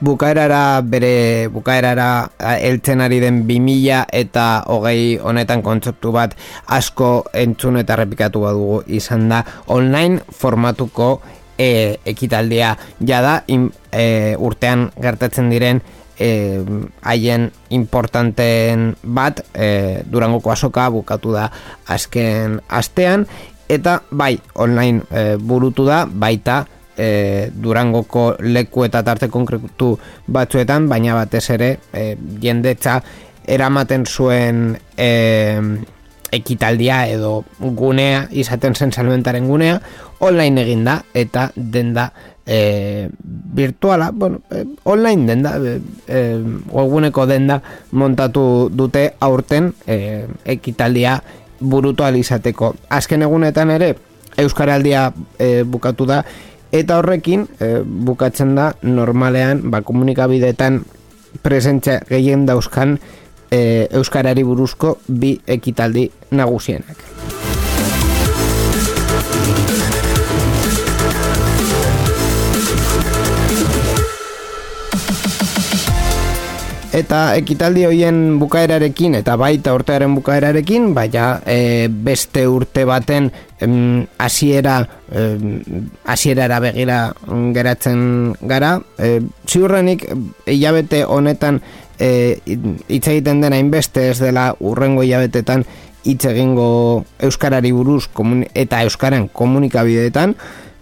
bukaerara bere bukaerara heltzen ari den 2000 eta hogei honetan kontzeptu bat asko entzun eta repikatu badugu izan da online formatuko e, ekitaldia. Jada in, e, urtean gertatzen diren e, haien importanten bat e, durangoko asoka bukatu da azken astean. Eta bai online e, burutu da baita e, durangoko leku eta tarte konkretu batzuetan baina batez ere e, jendetza eramaten zuen e, ekitaldia edo gunea izaten zen salmentaren gunea online eginda eta denda e, virtuala, bueno, e, online denda, e, e, webguneko denda montatu dute aurten e, ekitaldia burutu alizateko. Azken egunetan ere, Euskaraldia e, bukatu da, eta horrekin e, bukatzen da normalean, ba, komunikabideetan presentzia gehien dauzkan e, Euskarari buruzko bi ekitaldi nagusienak. Eta ekitaldi hoien bukaerarekin eta baita urtearen bukaerarekin, baina e, beste urte baten hasiera hasierara begira geratzen gara. E, ziurrenik hilabete honetan e, hitz egiten dena inbeste ez dela urrengo hilabetetan hitz egingo euskarari buruz eta euskaran komunikabideetan,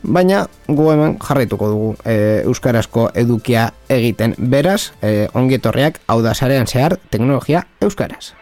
baina gu hemen jarraituko dugu e, euskarazko edukia egiten beraz, e, ongietorriak hau da sarean zehar teknologia euskaraz.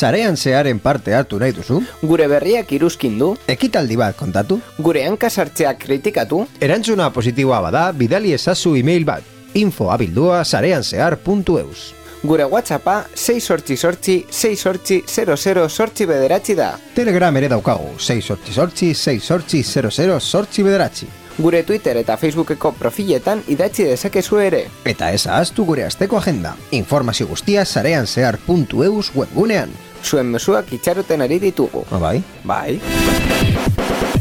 Sarean zearen parte hartu nahi duzu? Gure berriak iruzkin du? Ekitaldi bat kontatu? Gure hankasartzeak kritikatu? Erantzuna positiboa bada, bidali ezazu e-mail bat. Info abildua sareanzear.eus Gure WhatsAppa 6 sortzi sortzi 6 sortzi 00 sortzi bederatzi da. Telegram ere daukagu 6 sortzi sortzi 6 sortzi 00 sortzi bederatzi. Gure Twitter eta Facebookeko profiletan idatzi dezakezu ere. Eta ez ahaztu gure asteko agenda. Informazio guztia sareanzear.eus webgunean. Zuen mesuak itxaroten ari ditugu. Ah, bai? Bai.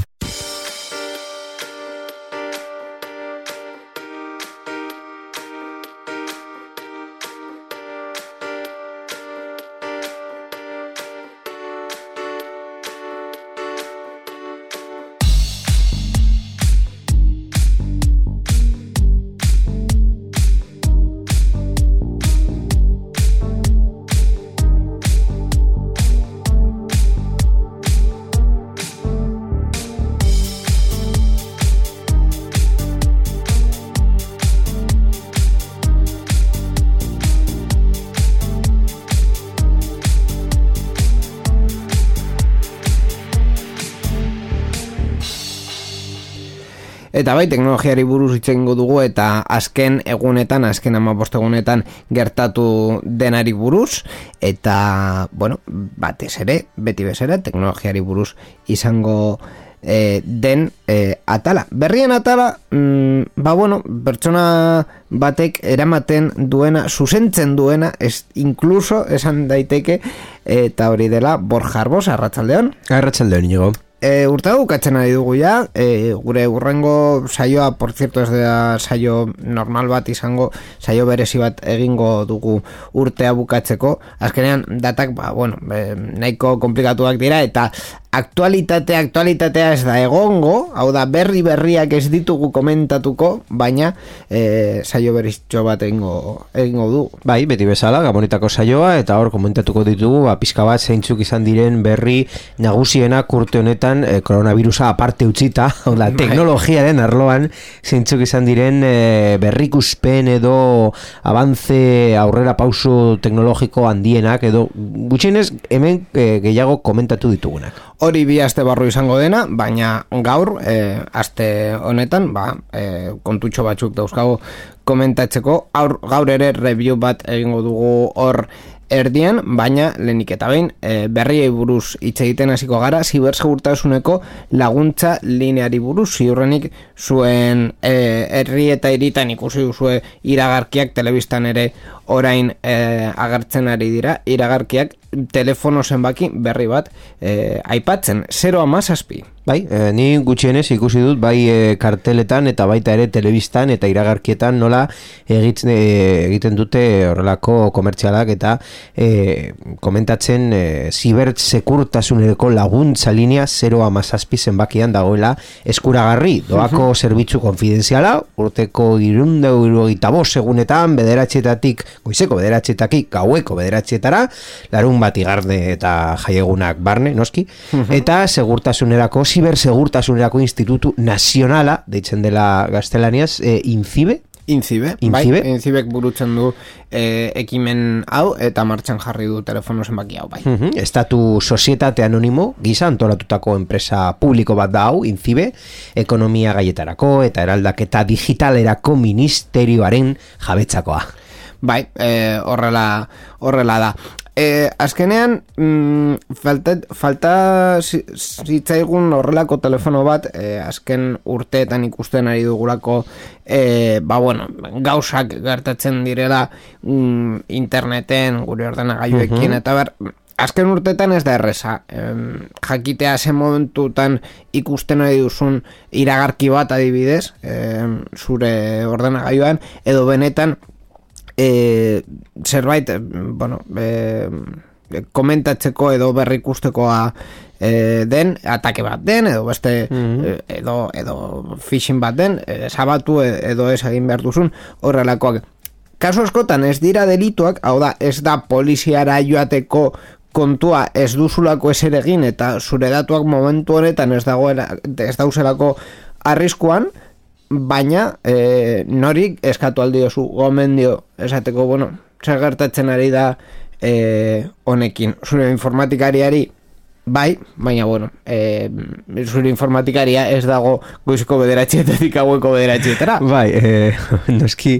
Eta bai, teknologiari buruz itxengo dugu eta azken egunetan, azken amapost egunetan gertatu denari buruz. Eta, bueno, batez ere, beti bezera, teknologiari buruz izango e, den e, atala. Berrien atala, mm, ba bueno, pertsona batek eramaten duena, zuzentzen duena, ez, inkluso esan daiteke, eta hori dela, Borja Arbos, arratsaldeon. Arratxaldeon, inigo. E, urte bukatzen ari dugu ja, e, gure urrengo saioa, por cierto, ez da saio normal bat izango, saio berezi bat egingo dugu urtea bukatzeko. Azkenean, datak, ba, bueno, e, nahiko komplikatuak dira, eta aktualitate, aktualitatea ez da egongo, hau da berri berriak ez ditugu komentatuko, baina e, saio beriztxo bat egingo, egingo du. Bai, beti bezala, gabonetako saioa, eta hor komentatuko ditugu, ba, pizka bat zeintzuk izan diren berri nagusiena kurte honetan e, koronavirusa aparte utzita, hau da, bai. teknologiaren arloan zeintzuk izan diren e, berrikuspen edo avance aurrera pauso teknologiko handienak, edo gutxienez hemen e, gehiago komentatu ditugunak hori bi aste barru izango dena, baina gaur, e, aste honetan, ba, e, kontutxo batzuk dauzkago komentatzeko, aur, gaur ere review bat egingo dugu hor erdian, baina lehenik eta behin e, berriei buruz hitz egiten hasiko gara, zibersegurtasuneko laguntza lineari buruz, ziurrenik zuen e, herri eta iritan ikusi duzue iragarkiak telebistan ere orain e, agertzen ari dira, iragarkiak telefono zenbaki berri bat e, aipatzen, 0 amazazpi. Bai, e, ni gutxienez ikusi dut bai e, karteletan eta baita ere telebistan eta iragarkietan nola egitzen, e, egiten dute horrelako komertzialak eta e, komentatzen e, zibert sekurtasunereko laguntza linea 0 amazazpi zenbakian dagoela eskuragarri. Doako zerbitzu konfidenziala urteko irundeu irugita bos egunetan bederatxetatik, goizeko bederatxetatik gaueko bederatxetara larun bat igarde eta jaiegunak barne, noski. Eta segurtasunerako Zibersegurtasunerako Institutu Nazionala, deitzen dela gaztelaniaz, e, Inzibe? Inzibe, Inzibe? bai, Inzibek burutzen du e, ekimen hau eta martxan jarri du telefono zenbaki hau, bai. Uh Estatu Sozietate Anonimo, gisa antolatutako enpresa publiko bat da hau, Inzibe, ekonomia gaietarako eta eraldaketa digitalerako ministerioaren jabetzakoa. Bai, e, horrela, horrela da. E, azkenean, mm, falta, falta zitzaigun horrelako telefono bat, e, azken urteetan ikusten ari dugulako, e, ba bueno, gauzak gertatzen direla mm, interneten, gure ordenagailuekin, eta ber, azken urteetan ez da erresa. E, jakitea zen momentutan ikusten ari duzun iragarki bat adibidez, e, zure ordenagailuan, edo benetan, e, zerbait, bueno, e, komentatzeko edo berrikustekoa e, den, atake bat den, edo beste, mm edo, edo phishing bat den, e, sabatu edo ez egin behar duzun, horrelakoak. Kaso askotan ez dira delituak, hau da, ez da poliziara joateko kontua ez duzulako eser egin eta zure datuak momentu honetan ez dagoela ez dauzelako arriskuan, baina e, norik eskatu aldi oso gomendio esateko, bueno, zer gertatzen ari da e, honekin. Zure informatikariari Bai, baina bueno, e, zure informatikaria ez dago goizko bederatxeetatik haueko bederatxeetara. Bai, e, noski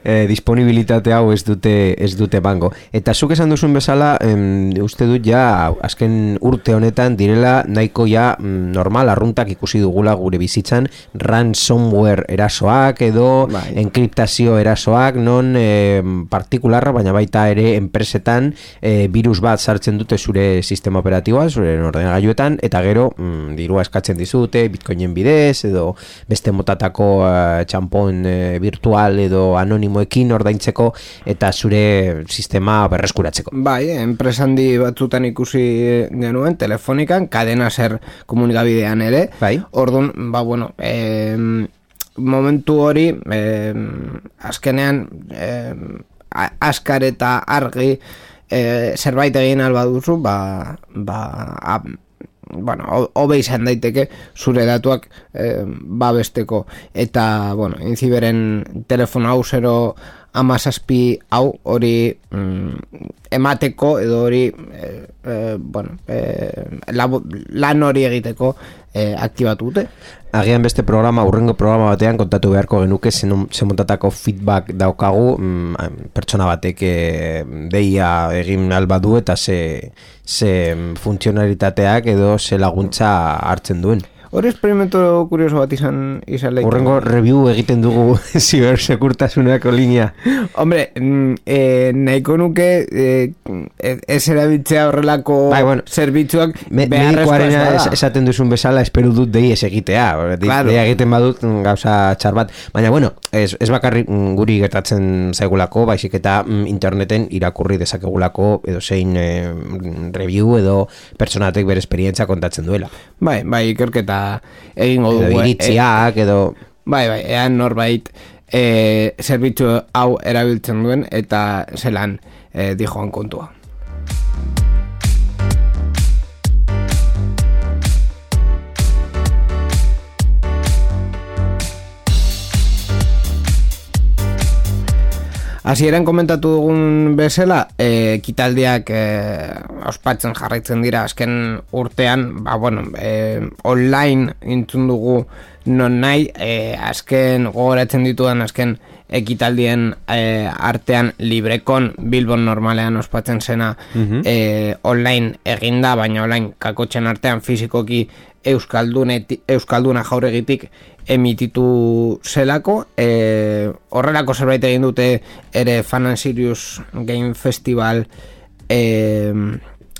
e, disponibilitate hau ez dute ez dute bango. Eta zuk esan duzun bezala, em, uste dut ja azken urte honetan direla nahiko ja mm, normal arruntak ikusi dugula gure bizitzan ransomware erasoak edo bai. enkriptazio erasoak non e, partikularra, baina baita ere enpresetan e, virus bat sartzen dute zure sistema operatiboa, zure zuen ordenagailuetan eta gero mm, dirua eskatzen dizute bitcoinen bidez edo beste motatako uh, txampon uh, virtual edo anonimoekin ordaintzeko eta zure sistema berreskuratzeko. Bai, enpresan di batzutan ikusi genuen telefonikan, kadena zer komunikabidean ere. Bai. Orduan, ba bueno, eh, momentu hori eh, azkenean eh, askar eta argi e, zerbait egin alba duzu, ba, ba, a, bueno, hobe izan daiteke zure datuak e, babesteko. Eta, bueno, inziberen telefono hau zero amazazpi hau hori mm, emateko edo hori e, e, bueno, e, lan hori egiteko e, aktibatu dute. Agian beste programa, urrengo programa batean kontatu beharko genuke zen montatako feedback daukagu mm, pertsona batek e, deia egin alba du eta ze, ze funtzionalitateak edo ze laguntza hartzen duen. Hori experimento kurioso bat izan izan lehitu. Horrengo review egiten dugu zibersekurtasuneko linea. Hombre, mm, e, nahiko nuke e, ez erabiltzea horrelako bai, bueno, zerbitzuak me, beharrezkoa esaten duzun bezala espero dut dei ez egitea. Claro. Dei egiten badut mm, gauza txar bat. Baina bueno, ez, ez bakarri mm, guri gertatzen zaigulako, baizik eta interneten irakurri dezakegulako edo zein e, review edo personatek bere esperientzia kontatzen duela. Bai, bai, ikerketa egingo dugu. Edo iritziak, edo... Bai, bai, ean norbait e, zerbitzu hau erabiltzen duen eta zelan e, dijoan kontua. Hasieran komentatu dugun bezala, e, kitaldiak e, ospatzen jarraitzen dira azken urtean, ba, bueno, e, online intzun dugu non nahi, e, azken gogoratzen dituan azken ekitaldien e, artean librekon bilbon normalean ospatzen zena mm online eginda, baina online kakotzen artean fizikoki euskalduna jauregitik emititu zelako. E, horrelako zerbait egin dute ere Fan and Sirius Game Festival e,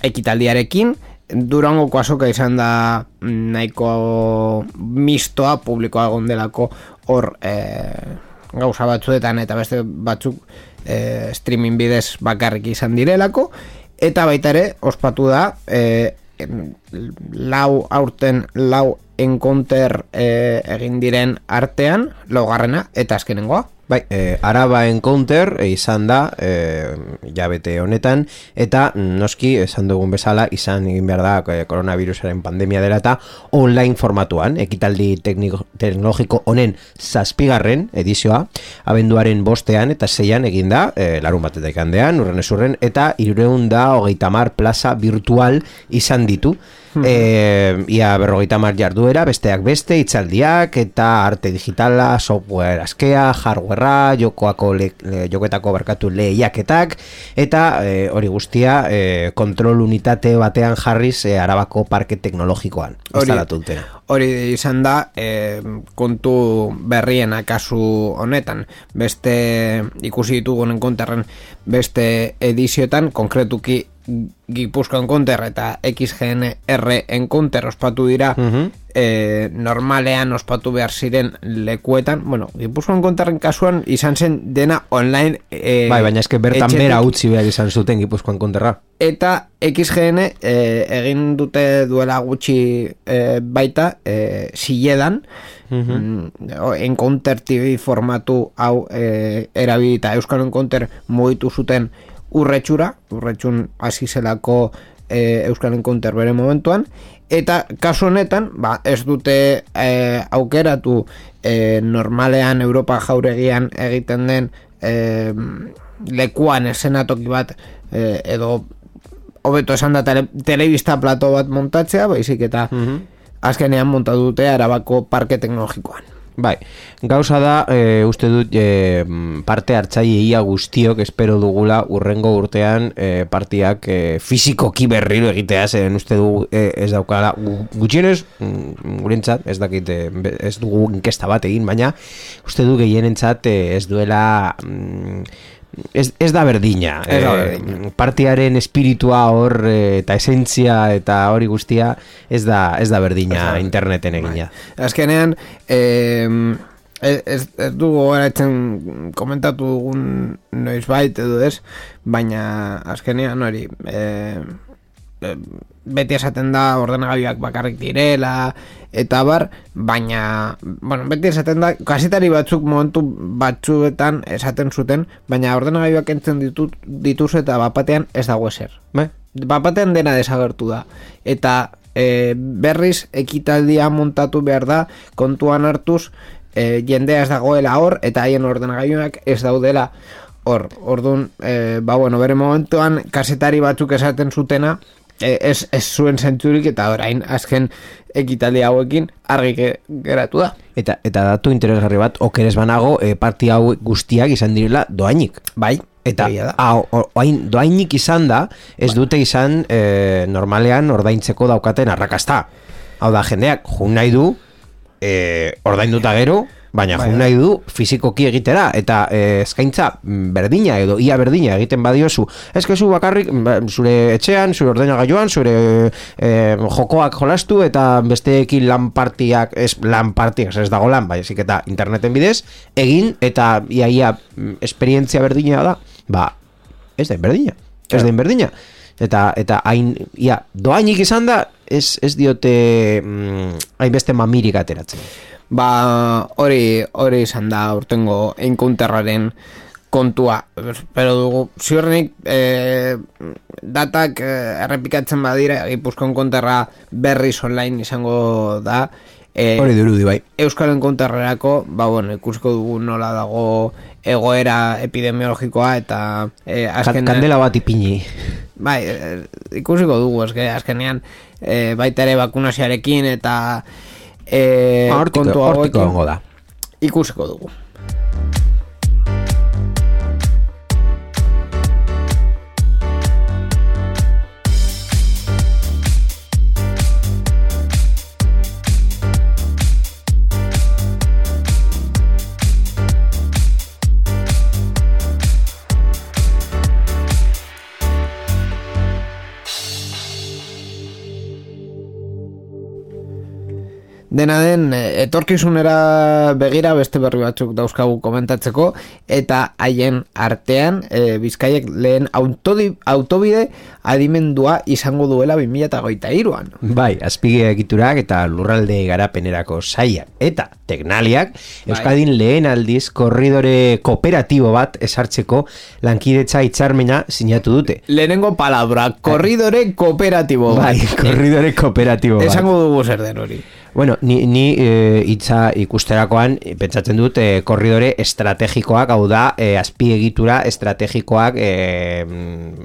ekitaldiarekin, Durangoko azoka izan da nahiko mistoa publikoa gondelako hor e, gauza batzuetan eta beste batzuk e, streaming bidez bakarrik izan direlako. Eta baita ere ospatu da e, lau aurten lau encounter e, egin diren artean laugarrena eta azkenengoa Bai, e, araba encounter e, izan da e, jabete honetan eta noski esan dugun bezala izan egin behar da e, koronavirusaren pandemia dela eta online formatuan. Ekitaldi tekniko, teknologiko honen zazpigarren edizioa abenduaren bostean eta zeian egin da e, larun batetak handean, urren esurren eta irureun da hogeita mar plaza virtual izan ditu e, ia berrogeita mar jarduera, besteak beste, itzaldiak eta arte digitala, software askea, hardwarea, jokoako le, le, jokoetako barkatu lehiaketak, eta e, hori guztia e, kontrol unitate batean jarriz e, arabako parke teknologikoan. Hori, hori izan da e, kontu berrien akasu honetan, beste ikusi ditugunen konterren beste edizioetan, konkretuki Gipuzkoan konter eta XGNR enkonter ospatu dira uh normalean ospatu behar ziren lekuetan. Bueno, Gipuzkoan konterren kasuan izan zen dena online e, bai, baina eske bertan etxetik. bera utzi behar izan zuten Gipuzkoan konterra eta XGN e, egin dute duela gutxi e, baita e, ziledan. Uh -huh. enkonter TV formatu hau e, erabilita. Euskal Enkonter moitu zuten urretxura, urretxun hasi zelako e, Euskal Encounter bere momentuan, eta kasu honetan, ba, ez dute e, aukeratu e, normalean Europa jauregian egiten den e, lekuan esenatoki bat e, edo hobeto esan da tele, telebista plato bat montatzea, baizik eta mm azkenean montatu dute arabako parke teknologikoan. Bai, gauza da, e, uste dut e, parte hartzaile ia guztiok espero dugula urrengo urtean e, partiak e, fizikoki berriro egitea, zen uste du e, ez daukala. Gutxienez, mm, gurentzat, ez dakit, ez dugu inkesta bat egin, baina uste du gehienentzat ez duela... Mm, ez, ez da berdina. Eh, partiaren espiritua hor eh, eta esentzia eta hori guztia ez da, ez da berdina interneten egina. Bai. Azkenean, eh, ez, ez dugu garatzen komentatu dugun noiz bait edo ez, baina azkenean hori... Eh, beti esaten da ordenagailuak bakarrik direla eta bar, baina bueno, beti esaten da, kasitari batzuk momentu batzuetan esaten zuten baina ordenagailuak entzen ditut, dituz eta bapatean ez dago eser bai. bapatean dena desagertu da. Eta e, berriz ekitaldia montatu behar da kontuan hartuz e, jendea ez dagoela hor eta haien ordenagailuak ez daudela hor, orduan, e, ba bueno, bere momentuan kasetari batzuk esaten zutena ez, ez zuen zentzurik eta orain azken ekitaldi hauekin argi geratu da. Eta, eta datu interesgarri bat, okeres banago, e, parti hau guztiak izan direla doainik. Bai, Eta oain, doainik izan da, ez bai. dute izan e, normalean ordaintzeko daukaten arrakasta. Hau da, jendeak, jun nahi du, e, ordainduta gero, baina bai, nahi du fizikoki egitera eta e, eskaintza berdina edo ia berdina egiten badiozu. Ez zu bakarrik ba, zure etxean zure ordena gaioan zure e, jokoak jolastu eta besteekin lan partiak ez lan partiak ez dago lan baizik eta interneten bidez egin eta iaia ia, esperientzia berdina da ba ez da berdina ez da berdina eta eta hain ia doainik izan da ez, ez diote mm, hainbeste mamirik ateratzen ba hori hori izan da urtengo encounterraren kontua. Pero dugu ziurrenik e, datak e, errepikatzen badira Gipuzkoan konterra berriz online izango da. E, hori dirudi bai. Euskal Enkonterrerako ba bueno ikusiko dugu nola dago egoera epidemiologikoa eta e, azken, kandela bat ipini. Bai e, ikusiko dugu eske azkenean e, baita ere bakunazioarekin eta eh, kontu hauekin ikusiko dugu. Dena den, e, etorkizunera begira beste berri batzuk dauzkagu komentatzeko, eta haien artean, e, bizkaiek lehen autodi, autobide adimendua izango duela 2008 iruan. Bai, azpige egiturak eta lurralde garapenerako saia eta teknaliak, bai. Euskadin lehen aldiz korridore kooperatibo bat esartzeko lankidetza hitzarmena sinatu dute. Lehenengo palabra, korridore kooperatibo bat. Bai, korridore kooperatibo bat. Esango dugu zer den hori. Bueno, ni, ni eh, e, itza ikusterakoan pentsatzen dut e, korridore estrategikoak, hau da, e, azpiegitura estrategikoak e,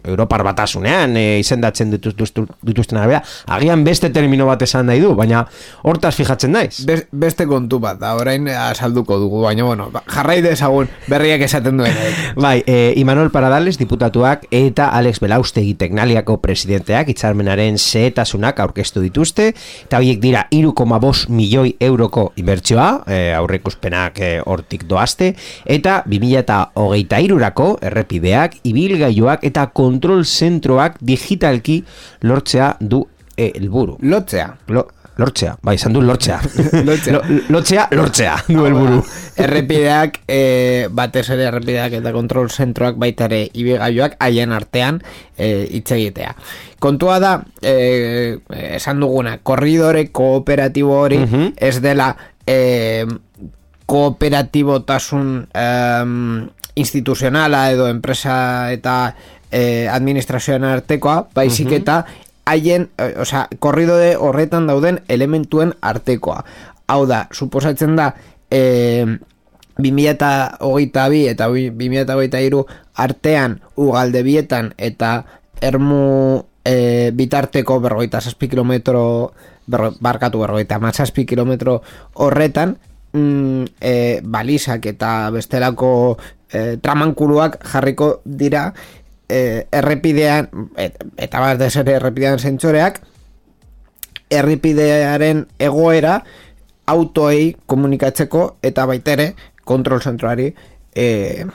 Europar batasunean e, izendatzen dituz, dituzten arabera. Agian beste termino bat esan nahi du, baina hortaz fijatzen naiz. Be beste kontu bat, da, orain asalduko dugu, baina bueno, ba, jarrai dezagun berriak esaten duen. bai, e, Imanol Paradales diputatuak eta Alex Belaustegi teknaliako presidenteak itzarmenaren zehetasunak aurkeztu dituzte, eta horiek dira 2,5 bost milioi euroko inbertsioa, e, aurreikuspenak e, hortik doazte, eta 2000 eta hogeita irurako errepideak, ibilgailuak eta kontrol zentroak digitalki lortzea du eh, helburu. E, lotzea. Lo, lortzea, bai, izan du lortzea. lortzea. lortzea, lortzea, du helburu. errepideak, e, batez ere errepideak eta kontrol zentroak baita ere ibilgailuak haien artean e, itsegitea. Kontua da, e, esan duguna, korridore kooperatibo hori uh ez dela e, kooperatibotasun e, instituzionala edo enpresa eta e, administrazioan artekoa, baizik eta haien, e, osea, korridore horretan dauden elementuen artekoa. Hau da, suposatzen da, e, 2008 bi eta 2008 iru artean ugalde bietan eta ermu e, bitarteko berroita zazpi kilometro barkatu berroita mazazpi kilometro horretan mm, e, balizak eta bestelako e, tramankuruak jarriko dira e, errepidean et, eta bat desere errepidean zentsoreak errepidearen egoera autoei komunikatzeko eta baitere kontrol zentroari e,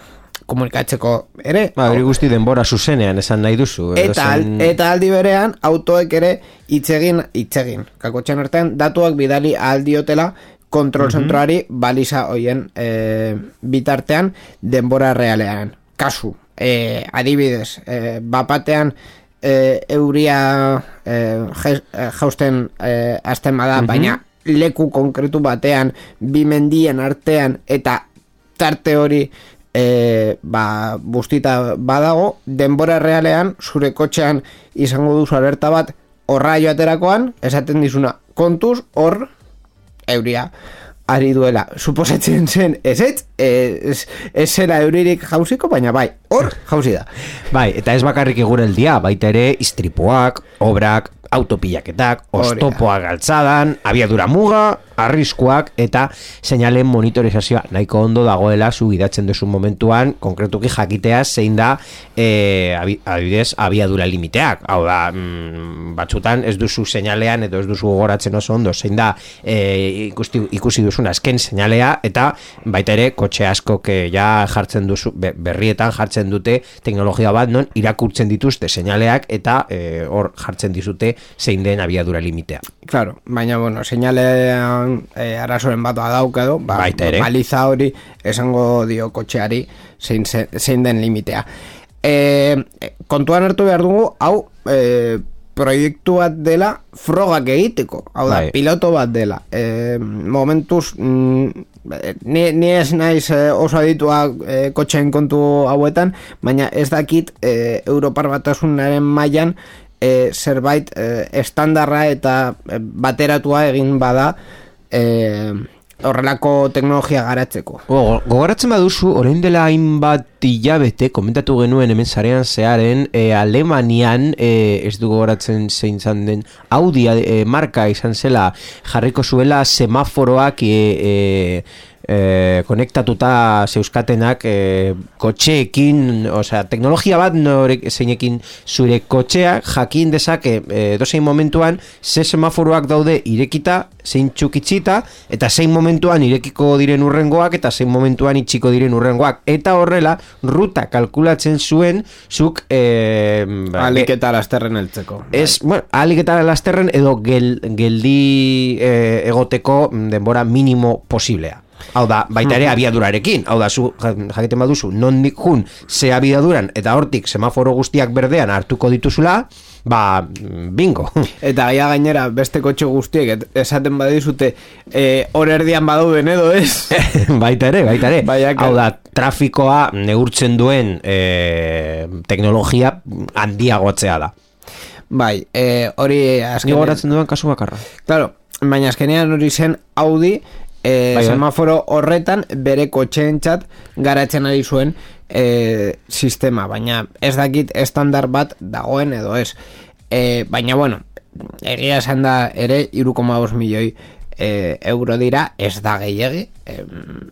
komunikatzeko ere. Ba, hori guzti denbora zuzenean esan nahi duzu. Eta, eta aldi berean, autoek ere itzegin, itzegin. Kakotxean artean, datuak bidali aldiotela kontrol zentroari baliza hoien e, bitartean denbora realean. Kasu, e, adibidez, e, bapatean e, euria e, jausten e, azten bada, baina leku konkretu batean, bi mendien artean, eta tarte hori e, ba, bustita badago, denbora realean, zure kotxean izango duzu alerta bat, horra joaterakoan, esaten dizuna, kontuz, hor, euria, ari duela. Suposatzen zen, ez ez, ez, ez zela euririk jauziko, baina bai, hor, jauzi da. Bai, eta ez bakarrik egur eldia, baita ere, istripoak, obrak, autopilaketak, ostopoa galtzadan, abiadura muga, arriskuak eta seinalen monitorizazioa nahiko ondo dagoela zu idatzen duzu momentuan, konkretuki jakitea zein da e, abidez abiadura limiteak. Hau da, mm, batzutan ez duzu seinalean edo ez duzu gogoratzen oso ondo zein da e, ikusti, ikusi duzun azken seinalea eta baita ere kotxe asko ja jartzen duzu, berrietan jartzen dute teknologia bat non irakurtzen dituzte seinaleak eta e, hor jartzen dizute zein den abiadura limitea. Claro, baina bueno, seinalean e, arazoren bat badauk edo, ba, baliza hori esango dio kotxeari zein, zein den limitea. E, kontuan hartu behar dugu, hau e, proiektu bat dela frogak egiteko, hau da, bai. piloto bat dela. E, momentuz, mm, ni, ni ez naiz oso aditua e, kotxeen kontu hauetan, baina ez dakit e, Europar batasunaren mailan e, zerbait e, estandarra eta bateratua egin bada e, horrelako teknologia garatzeko. O, gogoratzen baduzu, orain dela hainbat hilabete, komentatu genuen hemen zarean zearen, e, Alemanian, e, ez du gogoratzen zein zan den, Audi e, marka izan zela, jarriko zuela semaforoak e, e, e, konektatuta zeuskatenak e, kotxeekin, osea, teknologia bat norek zeinekin zure kotxeak jakin dezake e, dozein momentuan ze semaforoak daude irekita, zein txukitzita, eta zein momentuan irekiko diren urrengoak, eta zein momentuan itxiko diren urrengoak. Eta horrela, ruta kalkulatzen zuen, zuk... E, Alik eta lasterren eltzeko. Ez, bueno, alik eta lasterren edo gel, geldi e, egoteko denbora minimo posiblea. Hau da, baita ere abiadurarekin. Hau da, zu jaketen baduzu, non nik jun ze abiaduran eta hortik semaforo guztiak berdean hartuko dituzula, ba, bingo. Eta gaia gainera, beste kotxe guztiek, esaten badizute, eh, hor erdian badauden edo ez? baita ere, baita ere. Baina, Hau da, trafikoa neurtzen duen e, teknologia handiagotzea da. bai, eh, hori Ni azkenean... goratzen duen kasu bakarra. Claro, baina azkenean hori zen Audi eh, Bai, bai. semaforo horretan bere kotxeentzat garatzen ari zuen eh, sistema, baina ez dakit estandar bat dagoen edo ez. Eh, baina bueno, egia esan da ere 3,5 milioi eh, euro dira, ez da gehiegi. Eh,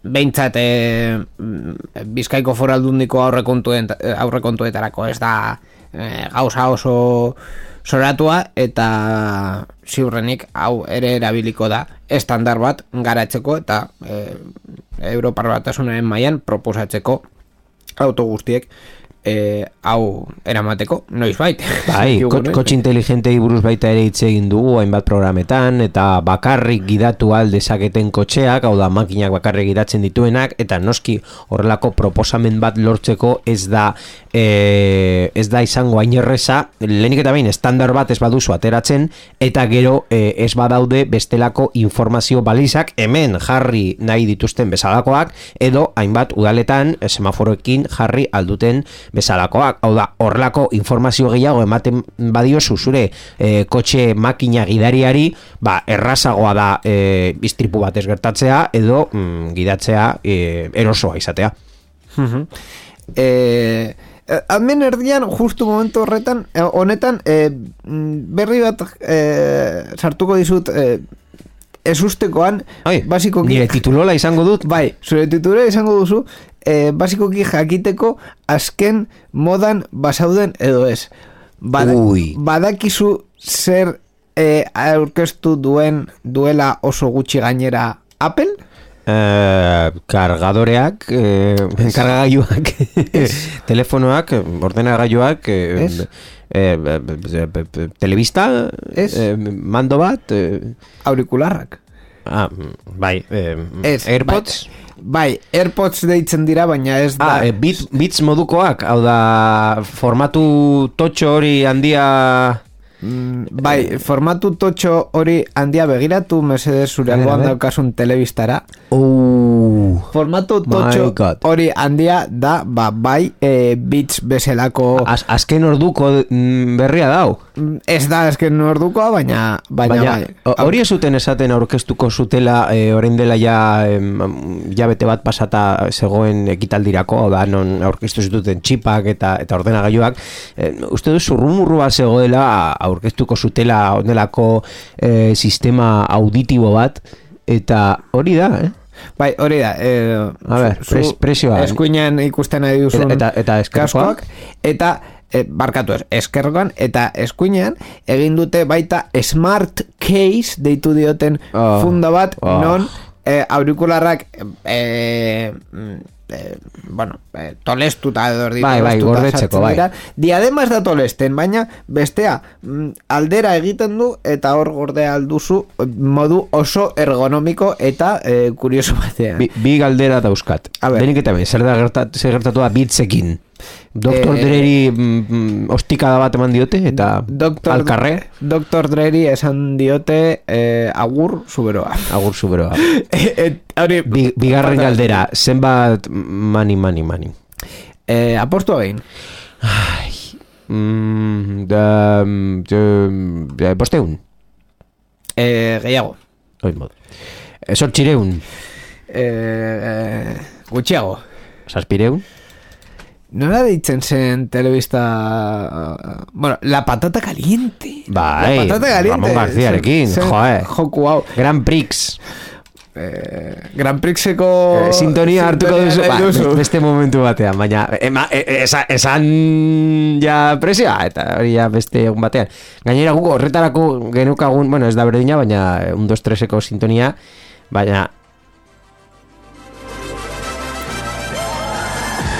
behintzat eh, mm, Bizkaiko foraldundiko aurrekontuetarako ez da eh, gauza oso soratua eta ziurrenik hau ere erabiliko da estandar bat garatzeko eta e, Europar batasunaren mailan proposatzeko auto guztiek e, hau eramateko noiz bait. Bai, ko, kotxe inteligentei buruz baita ere hitz egin dugu hainbat programetan eta bakarrik gidatu al dezaketen kotxeak, hau da makinak bakarrik gidatzen dituenak eta noski horrelako proposamen bat lortzeko ez da e, ez da izango hain erreza, lehenik eta behin estandar bat ez baduzu ateratzen eta gero e, ez badaude bestelako informazio balizak hemen jarri nahi dituzten bezalakoak edo hainbat udaletan e, semaforoekin jarri alduten bezalakoak. Hau da, horrelako informazio gehiago ematen badiozu zure e, kotxe makina gidariari, ba, errazagoa da e, iztripu bat ez gertatzea edo mm, gidatzea e, erosoa izatea. eh, Hemen erdian, justu momentu horretan, eh, honetan, eh, mm, berri bat eh, sartuko dizut eh, ezustekoan, Ai, basikoki... nire titulola izango dut, Bai, zure titula izango duzu, eh, basikoki jakiteko azken modan basauden edo ez. Bada, Ui. Badakizu zer eh, aurkeztu duen duela oso gutxi gainera Apple? Eh, kargadoreak, eh, kargagailuak, telefonoak, ordenagailuak, eh, eh, telebista, eh, mando bat, eh, Aurikularrak. ah, bai, eh, Ez, Airpods, Bai, Airpods deitzen dira, baina ez da... Ah, e, bit, bits modukoak, hau da, formatu totxo hori handia... Mm, bai, formatu totxo hori handia begiratu, mesedez zure alboan daukasun telebistara. Uh, Formatu totxo God. hori handia da, ba, bai, e, bits bezalako... az, azken orduko mm, berria dau. Mm, Ez da, esken ordukoa, baina, baina, Baina, bai. hori ez zuten esaten aurkeztuko zutela e, orain dela ja em, jabete bat pasata zegoen ekitaldirako, da, non aurkeztu zituten txipak eta eta ordenagailuak, e, uste du zurrumurru bat zegoela aurkeztuko zutela onelako e, sistema auditibo bat, eta hori da, eh? Bai, hori da. Eh, A ber, pres- presioa. Eskuinean ikusten nahi duzun Eta- eta eskerkoak? kaskoak, eta e, barkatu ez, eskergoan eta eskuinean egin dute baita smart case deitu dioten Oh, funda bat oh. non e, aurikularrak e, mm, e, bueno, e, tolestuta edo erdi Bai, bai, gordetzeko, bai. dira. Diadema ez da tolesten, baina bestea mm, aldera egiten du eta hor gordea alduzu modu oso ergonomiko eta e, kurioso batean. Bi, bi galdera dauzkat. Denik eta ben, zer da gertat, zer gertatu da bitzekin. Doktor Eh, Dreri mm, mm, ostikada bat eman diote eta Doktor, alkarre Doktor Dreri esan diote eh, agur zuberoa. agur zuberoa. Et, hori, Bi, bigarren galdera, zenbat mani, mani, mani. Eh, apostu egin. Mm, da, de, de, bosteun, Eh, gehiago. oin modu. E, sortxireun, Eh, eh, gutxiago. saspireun, Nola deitzen zen telebista... Bueno, La Patata Caliente. Bai, La Patata Caliente. Ramon Garziarekin, joe. Joku hau. Grand Prix, eh, Grand Prixeko Eh, sintonia hartuko duzu, ba, beste momentu batean, baina ema, e, e, esa- esan ja presioa, eta hori ja beste egun batean. Gainera guk horretarako genukagun, bueno, ez da berdina, baina eh, un, dos, treseko sintonia, baina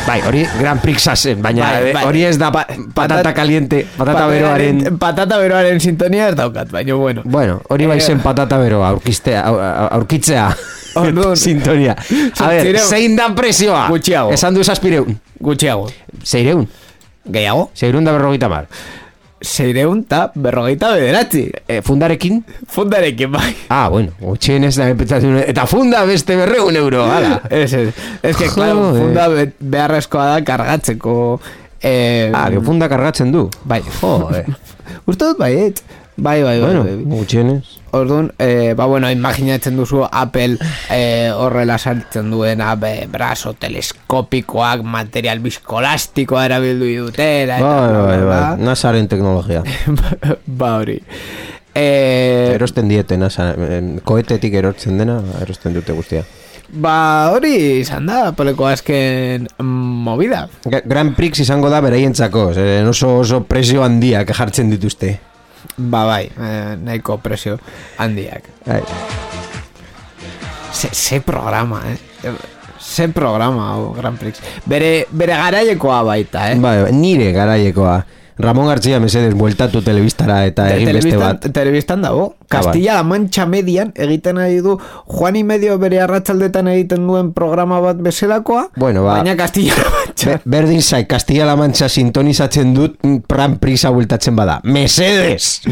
Bai, hori Grand Prixa zen, baina Bai, eh, bai. hori ez da Pa- patata patat- caliente, patata beroaren... Patata beroaren sintonia ez daukat, baina bueno. Bueno, hori bai Eh, zen patata beroa, aurkistea, au- au- aurkitzea. Orduan. Sintonia. A ver, zein da presioa? Gutxiago. Esan du zazpireun. Gutxiago. Zeireun. Gehiago? Zeireun da berrogeita mar. Seireun eta berrogeita bederatzi. E, fundarekin? Fundarekin bai. Ah, bueno, gutxien ez da pentsatu, eta funda beste berreun euro, ala. Ez, ez. Ez que, claro, funda be- beharrezkoa da kargatzeko... Eh, Ah, que funda kargatzen du. Bai. Joder. Uste dut bai. Bai, bai, bai. bueno, bai, bai. gutxienez. Orduan, eh, ba, bueno, imaginatzen duzu Apple eh, horrela saltzen duena be, brazo teleskopikoak, material bizkolastikoa erabildu dutela, eta Bai, bla, bai, bai. bla. Nasaren teknologia. ba hori. Eh, Erosten diete, NASA, koetetik erortzen dena, erosten dute guztia. ba hori izan da, Appleko azken movida. Gra- Grand Prix izango da beraientzako, oso oso presio handiak jartzen dituzte. Ba bai, eh, nahiko presio handiak. Bai. Ze, ze programa, eh? Ze programa, hau, Grand Prix. Bere, bere garaiekoa baita, eh? Bai, bai, nire garaiekoa. Ramon García Mesedes bueltatu telebistara eta Te- egin beste telebistan- bat. Telebistan dago. Ah, Castilla-La Mancha median egiten ari du Juan y medio bere arratsaldetan egiten duen programa bat bezalakoa. Bueno, ba- Baina Castilla-La Mancha. Be, berdin zai, Castilla-La Mancha sintonizatzen dut mm, Grand Prix bueltatzen bada. Mesedes!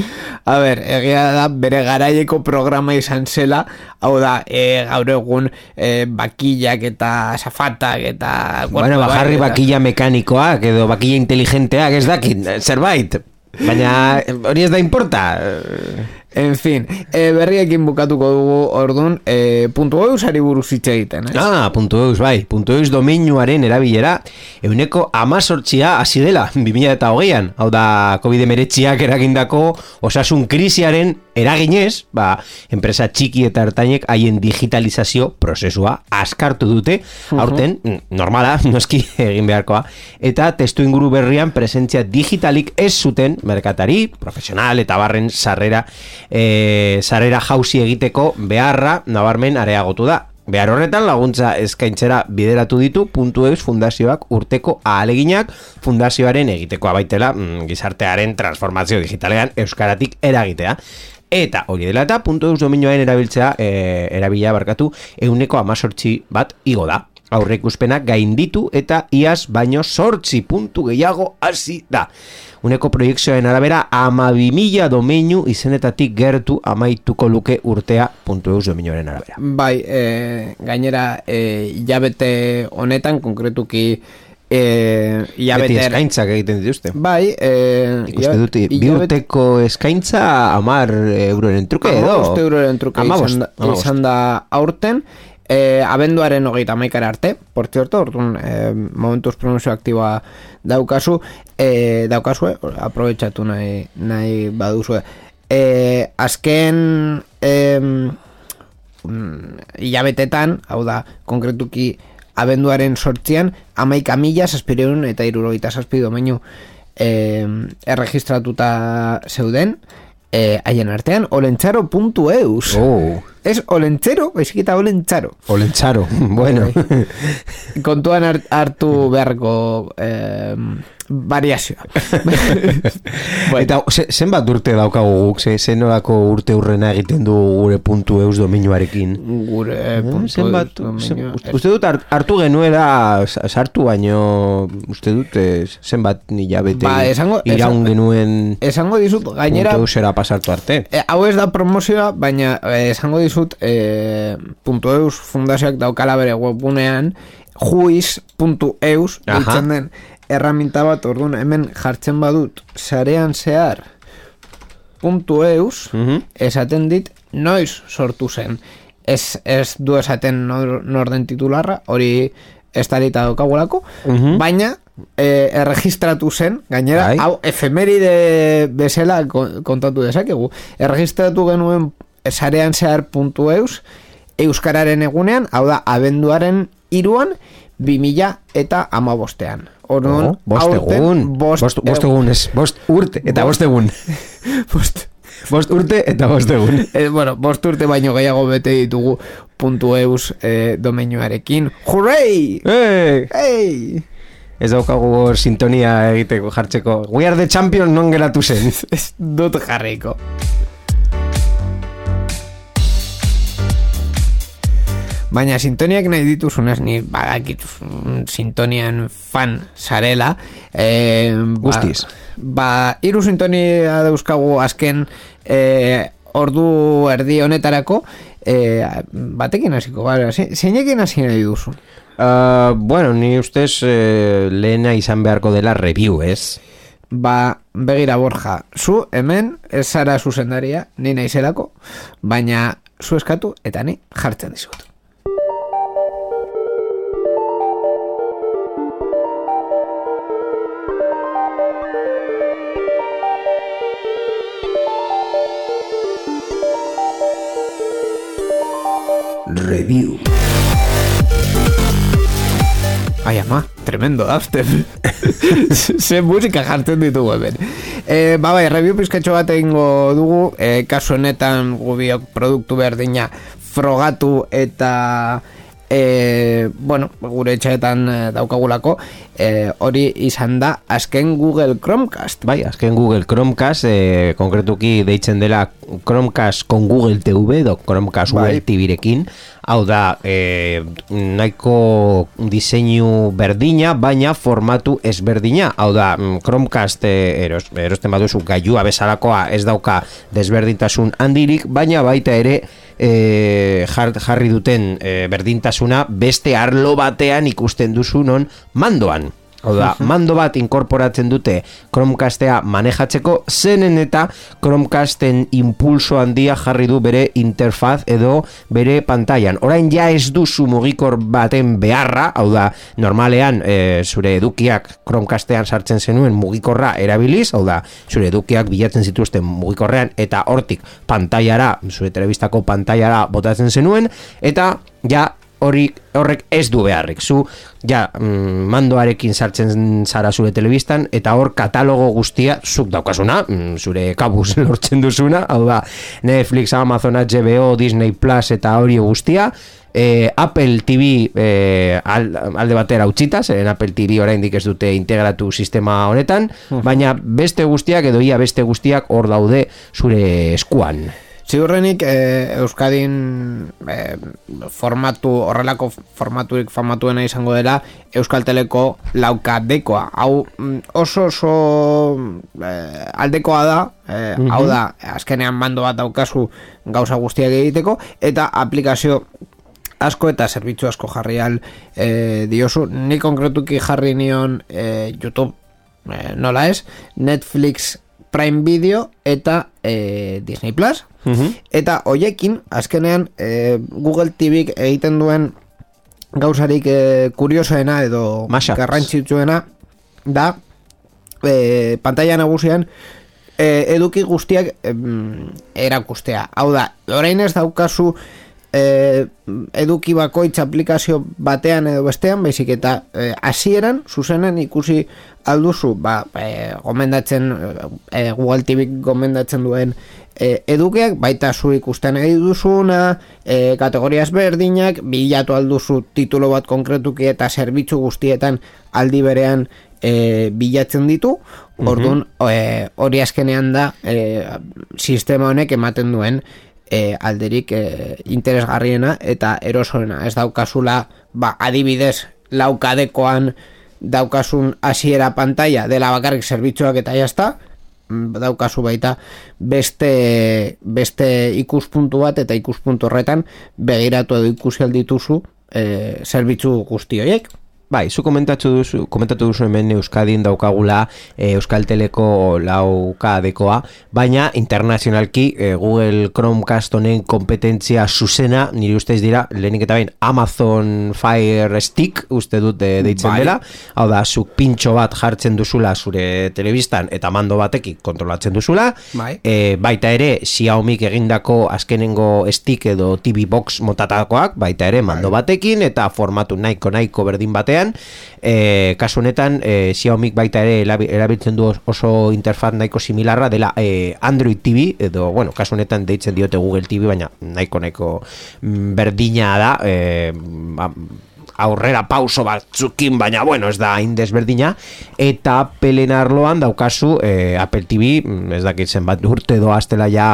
A ber, egia da bere garaieko programa izan zela, hau da, e, gaur egun e, bakillak eta safatak eta... Bueno, bajarri bakilla mekanikoak edo bakilla inteligenteak ez dakit, eh, zerbait. Baina eh, hori ez da importa. En fin, e, berriekin bukatuko dugu ordun e, puntu eusari buruz hitz egiten, eh? Ah, puntu eus, bai. Puntu eus domeinuaren erabilera euneko amazortzia hasi dela 2000 eta hogeian. Hau da, covid emeretziak eragindako osasun krisiaren eraginez, ba, enpresa txiki eta ertainek haien digitalizazio prozesua askartu dute, aurten, mm, normala, noski egin beharkoa, eta testu inguru berrian presentzia digitalik ez zuten merkatari, profesional eta barren sarrera, e, sarrera jauzi egiteko beharra nabarmen areagotu da. Behar horretan laguntza eskaintzera bideratu ditu puntu eus fundazioak urteko ahaleginak fundazioaren egitekoa baitela mm, gizartearen transformazio digitalean euskaratik eragitea. Eta hori dela eta puntu eus dominioaren erabiltzea e, erabila barkatu euneko amazortzi bat igo da. Aurre ikuspenak gainditu eta iaz baino sortzi puntu gehiago hasi da. Uneko proiekzioen arabera ama mila domeinu izenetatik gertu amaituko luke urtea puntu eus dominioaren arabera. Bai, e, gainera, e, hilabete honetan, konkretuki, e, Beti eskaintzak egiten dituzte. Bai, e, Ikuste dut, bi urteko eskaintza amar euroren truke edo. Amabost euroren truke izan, izan da aurten, e, abenduaren hogeita maikara arte, por cierto, orduan, e, momentuz pronunzio aktiboa daukazu, e, daukazue, aprobetsatu nahi, nahi baduzue. E, azken e, hilabetetan, hau da, konkretuki abenduaren sortzian, amaika mila, saspireun eta irurogeita saspidu domeinu e, erregistratuta zeuden, e, haien artean, olentzaro.eus. Oh, Ez olentzero, baizik eta olentzaro. olentzaro, bueno. Kontuan hart- hartu beharko eh, variazioa. Bueno. Eta ze, zenbat urte daukagu guk, ze, zenolako urte urrena egiten du gure puntu eus dominuarekin. Gure Eh, puntu zenbat, eus zen, dominioa. uste, dut hart- hartu genuela sa- sartu baino uste dut eh, zenbat hilabete Ba, esango- iraun esan- genuen Esango dizut, gainera, puntu eusera pasartu arte. E, hau ez da promozioa, baina e, esango dizut e, puntu eus fundazioak daukala bere webgunean juiz.eus ditzen den erraminta bat orduan hemen jartzen badut sarean zehar puntu eus Mhm. esaten dit noiz sortu zen ez, ez du esaten nor, nor den titularra hori ez darita daukagulako Mhm. baina e, erregistratu zen gainera Bai. hau efemeride bezala kon- kontatu dezakegu erregistratu genuen sarean zehar puntu eus Euskararen egunean, hau da, abenduaren iruan, 2000 eta amabostean. Orduan, Oh, bost aurten, egun, bost, bost, bost egun, ez, bost urte, eta bost egun. bost, Bost urte eta bost egun. Eh, bueno, bost urte baino gehiago bete ditugu puntu eus eh, domenioarekin. Hurray! Hey! Hey! Ez daukagu sintonia egiteko jartzeko. We are the champion non geratu zen. Ez dut jarriko. Baina sintoniak nahi dituzunez ni badakit sintonian fan sarela. Eh, Guztiz. Ba, ba, iru sintonia dauzkagu azken eh, ordu erdi honetarako. Eh, batekin hasiko, bara, ze- zeinekin hasi nahi duzu? Uh, bueno, ni ustez uh, lehena izan beharko dela review, ez? Ba, begira Borja, zu hemen ez zara zuzendaria, ni naizelako, baina zu eskatu eta ni jartzen dizut. Review. Ai ama, tremendo dubstep. Ze musika jartzen ditugu hemen. E, ba bai, review pizkatxo bat egingo dugu, e, kasu honetan gubiok produktu berdina frogatu eta e, bueno, gure etxeetan e, daukagulako e, hori izan da azken Google Chromecast. Bai, azken Google Chromecast, eh, konkretuki deitzen dela Chromecast con Google TV, edo Chromecast Bai. Google TV-rekin. Hau da, eh, nahiko diseinu berdina, baina formatu ezberdina. Hau da, mm, Chromecast eh, eros, erosten baduzu gailua bezalakoa ez dauka desberdintasun handirik, baina baita ere eh, jar, jarri duten eh, berdintasuna beste arlo batean ikusten duzu non mandoan. Hau da, mando bat inkorporatzen dute Chromecastea manejatzeko zenen eta Chromecasten impulso handia jarri du bere interfaz edo bere pantailan. Orain ja ez duzu mugikor baten beharra, hau da, normalean e, zure edukiak Chromecastean sartzen zenuen mugikorra erabiliz, hau da, zure edukiak bilatzen zituzten mugikorrean eta hortik pantailara, zure telebistako pantailara botatzen zenuen, eta ja hori horrek ez du beharrik. Zu ja mm, mandoarekin sartzen zara zure telebistan eta hor katalogo guztia zuk daukasuna, mm, zure kabuz lortzen duzuna, hau da Netflix, Amazon, HBO, Disney Plus eta hori guztia. Eh, Apple TV eh, al- alde batera utzita, zeren Apple TV oraindik ez dute integratu sistema honetan, baina beste guztiak edo ia beste guztiak hor daude zure eskuan. Ziurrenik eh, Euskadin eh, formatu, horrelako formaturik famatuena izango dela Euskal Teleko laukadekoa. Hau mm, oso oso eh, aldekoa da, eh, hau da, azkenean mando bat daukazu gauza guztiak egiteko, eta aplikazio asko eta zerbitzu asko jarri al eh, diozu. Ni konkretuki jarri nion eh, YouTube, eh, nola ez, Netflix Prime Video eta eh, Disney Plus. Eta hoiekin, azkenean, eh, Google TV egiten duen gauzarik eh, kuriosoena edo garrantzitsuena da eh, pantalla nagusian eh, eduki guztiak em, erakustea. Hau da, orain ez daukazu eh, eduki bakoitz aplikazio batean edo bestean, baizik eta eh, hasieran zuzenen ikusi alduzu, ba, eh, gomendatzen, eh, Google TV gomendatzen duen eh, edukiak, baita zu ikusten nahi duzuna, eh, kategoriaz berdinak, bilatu alduzu titulo bat konkretuki eta zerbitzu guztietan aldi berean e, bilatzen ditu, orduan e, hori azkenean da e, sistema honek ematen duen e, alderik e, interesgarriena eta erosoena. Ez daukazula, ba, adibidez, laukadekoan daukasun hasiera pantalla dela bakarrik zerbitzuak eta jazta, mm, daukazu baita beste, beste ikuspuntu bat eta ikuspuntu horretan begiratu edo ikusi aldituzu e, zerbitzu guzti horiek. Bai, zu komentatu duzu, komentatu duzu hemen Euskadin daukagula e, Euskal Teleko lauka dekoa, baina internazionalki e, Google Chromecast honen kompetentzia zuzena, nire ustez dira, lehenik eta bain Amazon Fire Stick, uste dut de, deitzen bai. dela, hau da, zuk pintxo bat jartzen duzula zure telebistan eta mando batekik kontrolatzen duzula, bai. e, baita ere Xiaomi egindako azkenengo stick edo TV box motatakoak, baita ere mando bai. batekin eta formatu nahiko nahiko berdin batean, e, kasu honetan e, Xiaomi baita ere erabiltzen du oso interfaz nahiko similarra dela e, Android TV edo bueno, kasu honetan deitzen diote Google TV baina nahiko nahiko mm, berdina da e, aurrera pauso batzukin, baina bueno, ez da hain desberdina, eta pelen arloan daukazu e, Apple TV, mm, ez dakit zenbat urte doa astela ja,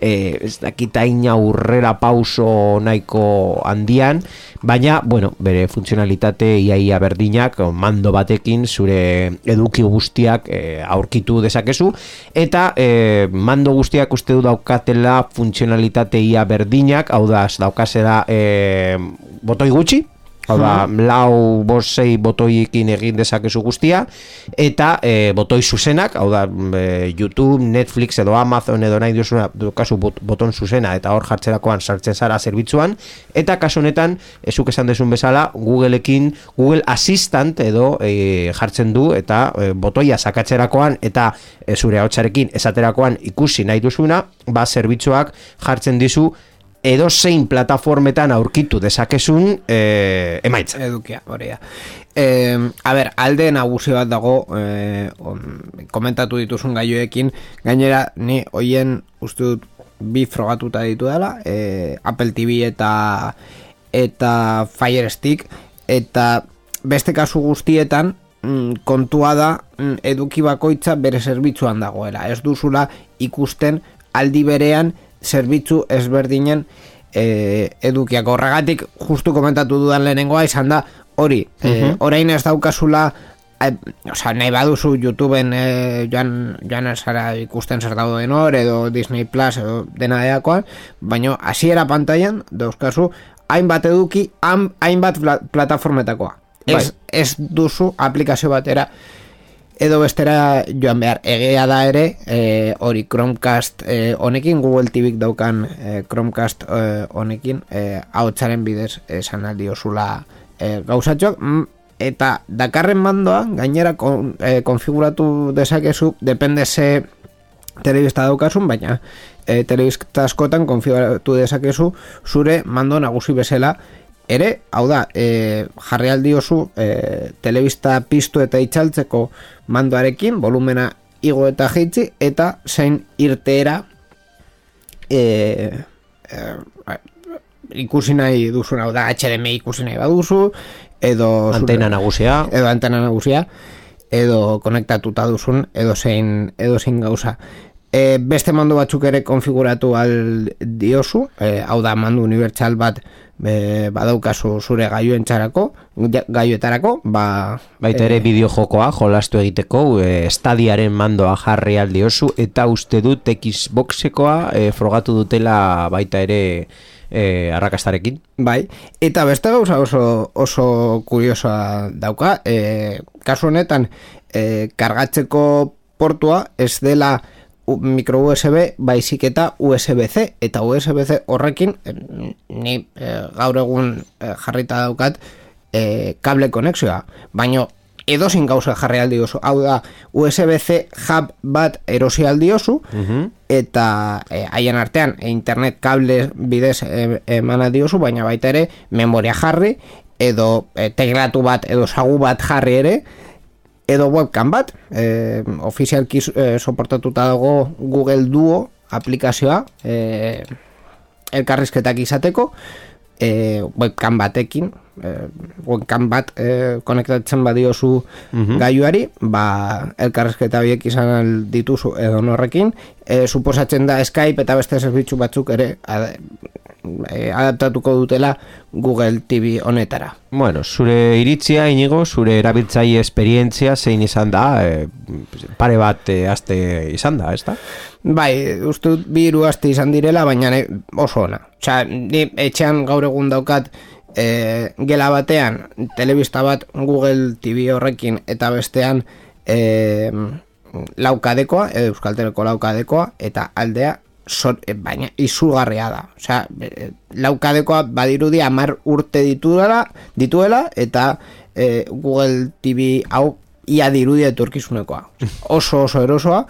e, ez dakit hain aurrera pauso nahiko handian, baina, bueno, bere funtzionalitate iaia berdinak, mando batekin, zure eduki guztiak e, aurkitu dezakezu, eta e, mando guztiak uste du daukatela funtzionalitate ia berdinak, hau da, daukazera e, botoi gutxi, Hau da, hmm. lau bosei botoiekin egin dezakezu guztia Eta e, botoi zuzenak Hau da, e, YouTube, Netflix edo Amazon edo nahi duzuna Dukazu bot, boton zuzena eta hor jartzerakoan sartzen zara zerbitzuan Eta kasu honetan, ezuk esan desun bezala Googleekin, Google Assistant edo e, jartzen du Eta e, botoia sakatzerakoan eta e, zure hautsarekin esaterakoan ikusi nahi duzuna Ba, zerbitzuak jartzen dizu edo zein plataformetan aurkitu dezakezun e, emaitza. Edukia, hori E, a ber, alde nagusi bat dago e, komentatu dituzun gaioekin, gainera ni hoien uste dut bi frogatuta ditu dela, e, Apple TV eta eta Fire Stick, eta beste kasu guztietan mm, kontua da mm, eduki bakoitza bere zerbitzuan dagoela. Ez duzula ikusten aldi berean zerbitzu ezberdinen e, edukiak horregatik justu komentatu dudan lehenengoa izan da hori, uh orain ez daukazula e, Osa, nahi baduzu YouTubeen e, joan, joan zara ikusten zer dauden hor, edo Disney Plus, edo dena deakoan, baina hasiera pantailan, dauzkazu, hainbat eduki, hainbat plataformetakoa. Bai. Ez, ez duzu aplikazio batera edo bestera joan behar egea da ere e, hori Chromecast e, honekin Google TV daukan e, Chromecast e, honekin e, hautsaren bidez esan aldi osula e, gauzatxok mm, eta dakarren mandoa gainera kon, e, konfiguratu dezakezu depende ze telebista daukasun baina e, telebista askotan konfiguratu dezakezu zure mando nagusi bezala ere, hau da, e, jarri oso e, telebista piztu eta itxaltzeko mandoarekin, volumena igo eta jeitzi, eta zein irteera e, e, ikusi nahi duzu, hau da, HDMI ikusi nahi baduzu, edo... Antena nagusia. Edo antena nagusia, edo konektatuta duzun, edo zein, edo zein gauza. E, beste mando batzuk ere konfiguratu al diozu, e, hau da mandu unibertsal bat e, badaukazu zure gaioen txarako, gaioetarako, ba... Baita ere e, bideo jokoa, jolastu egiteko, e, estadiaren mandoa jarri aldiozu, eta uste dut Xboxekoa e, frogatu dutela baita ere e, arrakastarekin. Bai, eta beste gauza oso, oso kuriosoa dauka, e, kasu honetan, e, kargatzeko portua ez dela micro USB baizik eta USB-C eta USB-C horrekin eh, ni e, gaur egun e, jarrita daukat e, kable konexioa baino edo sin gauza jarri oso hau da USB-C hub bat erosi oso mhm. eta haien artean internet kable bidez eman aldi oso baina baita ere memoria jarri edo e, tegratu bat edo sagu bat jarri ere edo webcam bat e, ofizialki e, soportatuta dago Google Duo aplikazioa e, elkarrizketak izateko e, webcam batekin e, webcam bat e, konektatzen badiozu mm gaiuari ba, elkarrizketa biek izan dituzu edo norrekin e, suposatzen da Skype eta beste zerbitzu batzuk ere e, adaptatuko dutela Google TV honetara. Bueno, zure iritzia inigo, zure erabiltzaile esperientzia zein izan da, e, pare bat e, aste izan da, ez da? Bai, uste biru aste izan direla, baina oso ona. Osa, ni etxean gaur egun daukat e, gela batean telebista bat Google TV horrekin eta bestean e, laukadekoa, euskalteleko laukadekoa eta aldea sor, e, baina izugarria da. Osea, e, laukadekoa badirudi amar urte dituela, dituela eta e, Google TV hau ia dirudi etorkizunekoa. Oso oso erosoa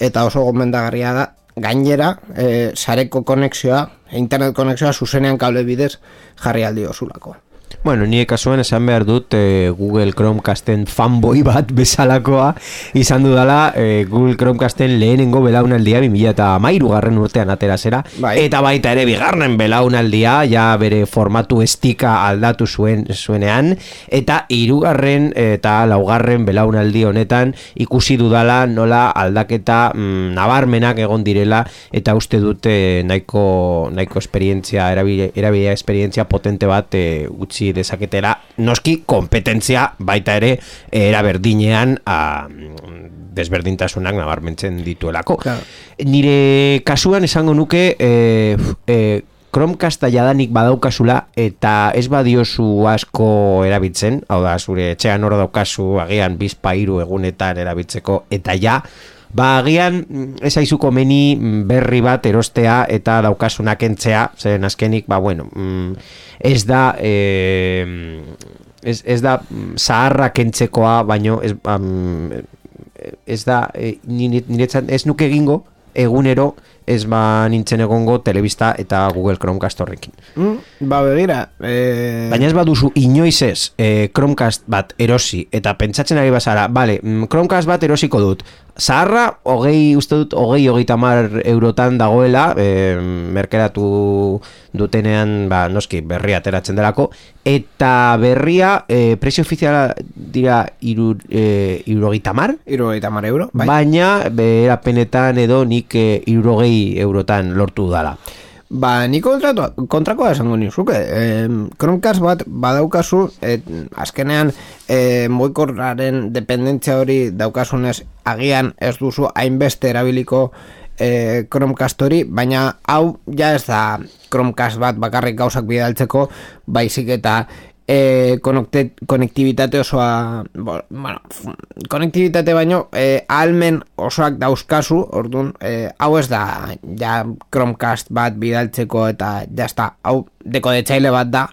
eta oso gomendagarria da gainera e, sareko konexioa internet konexioa zuzenean kable bidez jarri aldi osulako Bueno, nire kasuan esan behar dut e, Google Chromecasten fanboy bat bezalakoa izan dudala e, Google Chromecasten lehenengo belaunaldia 2000 eta mairu garren urtean atera zera. Bai. eta baita ere bigarren belaunaldia ja bere formatu estika aldatu zuen zuenean. Eta hirugarren eta laugarren belaunaldi honetan ikusi dudala nola aldaketa mm, nabarmenak egon direla. Eta uste dute nahiko, nahiko esperientzia erabilia esperientzia potente bat e, utzi dezaketera noski kompetentzia baita ere era berdinean a, desberdintasunak nabarmentzen dituelako. Nire kasuan esango nuke e, e, Chromecasta jadanik badaukazula eta ez badiozu asko erabiltzen, hau da, zure etxean hor daukazu agian bizpa iru egunetan erabiltzeko eta ja, Ba, agian, ez aizuko meni berri bat erostea eta daukasunak entzea, zen azkenik, ba, bueno, mm, ez da, e, ez, ez da zaharra kentzekoa, baino, ez, um, ez da, e, niretzat, ez nuke egingo, egunero, ez ba nintzen egongo telebista eta Google Chromecast horrekin. Mm, ba, begira. E... Baina ez baduzu inoiz ez e, Chromecast bat erosi eta pentsatzen ari bazara, bale, mm, Chromecast bat erosiko dut, zaharra, hogei, uste dut, hogei, hogei tamar eurotan dagoela, e, merkeratu dutenean, ba, noski, berria ateratzen delako, eta berria, e, prezio ofiziala dira iru, e, irurogei tamar? Irurogei tamar euro, bai. Baina, berapenetan edo nik e, irurogei eurotan lortu dala. Ba, ni kontrakoa esango nizuke. E, Chromecast bat badaukazu, et, azkenean e, moikorraren dependentzia hori daukasunez agian ez duzu hainbeste erabiliko e, Chromecast hori, baina hau ja ez da Chromecast bat bakarrik gauzak bidaltzeko, baizik eta e, konektibitate osoa bueno, konektibitate baino e, almen osoak dauzkazu orduan, e, hau ez da ja Chromecast bat bidaltzeko eta jazta, hau deko detxaile bat da.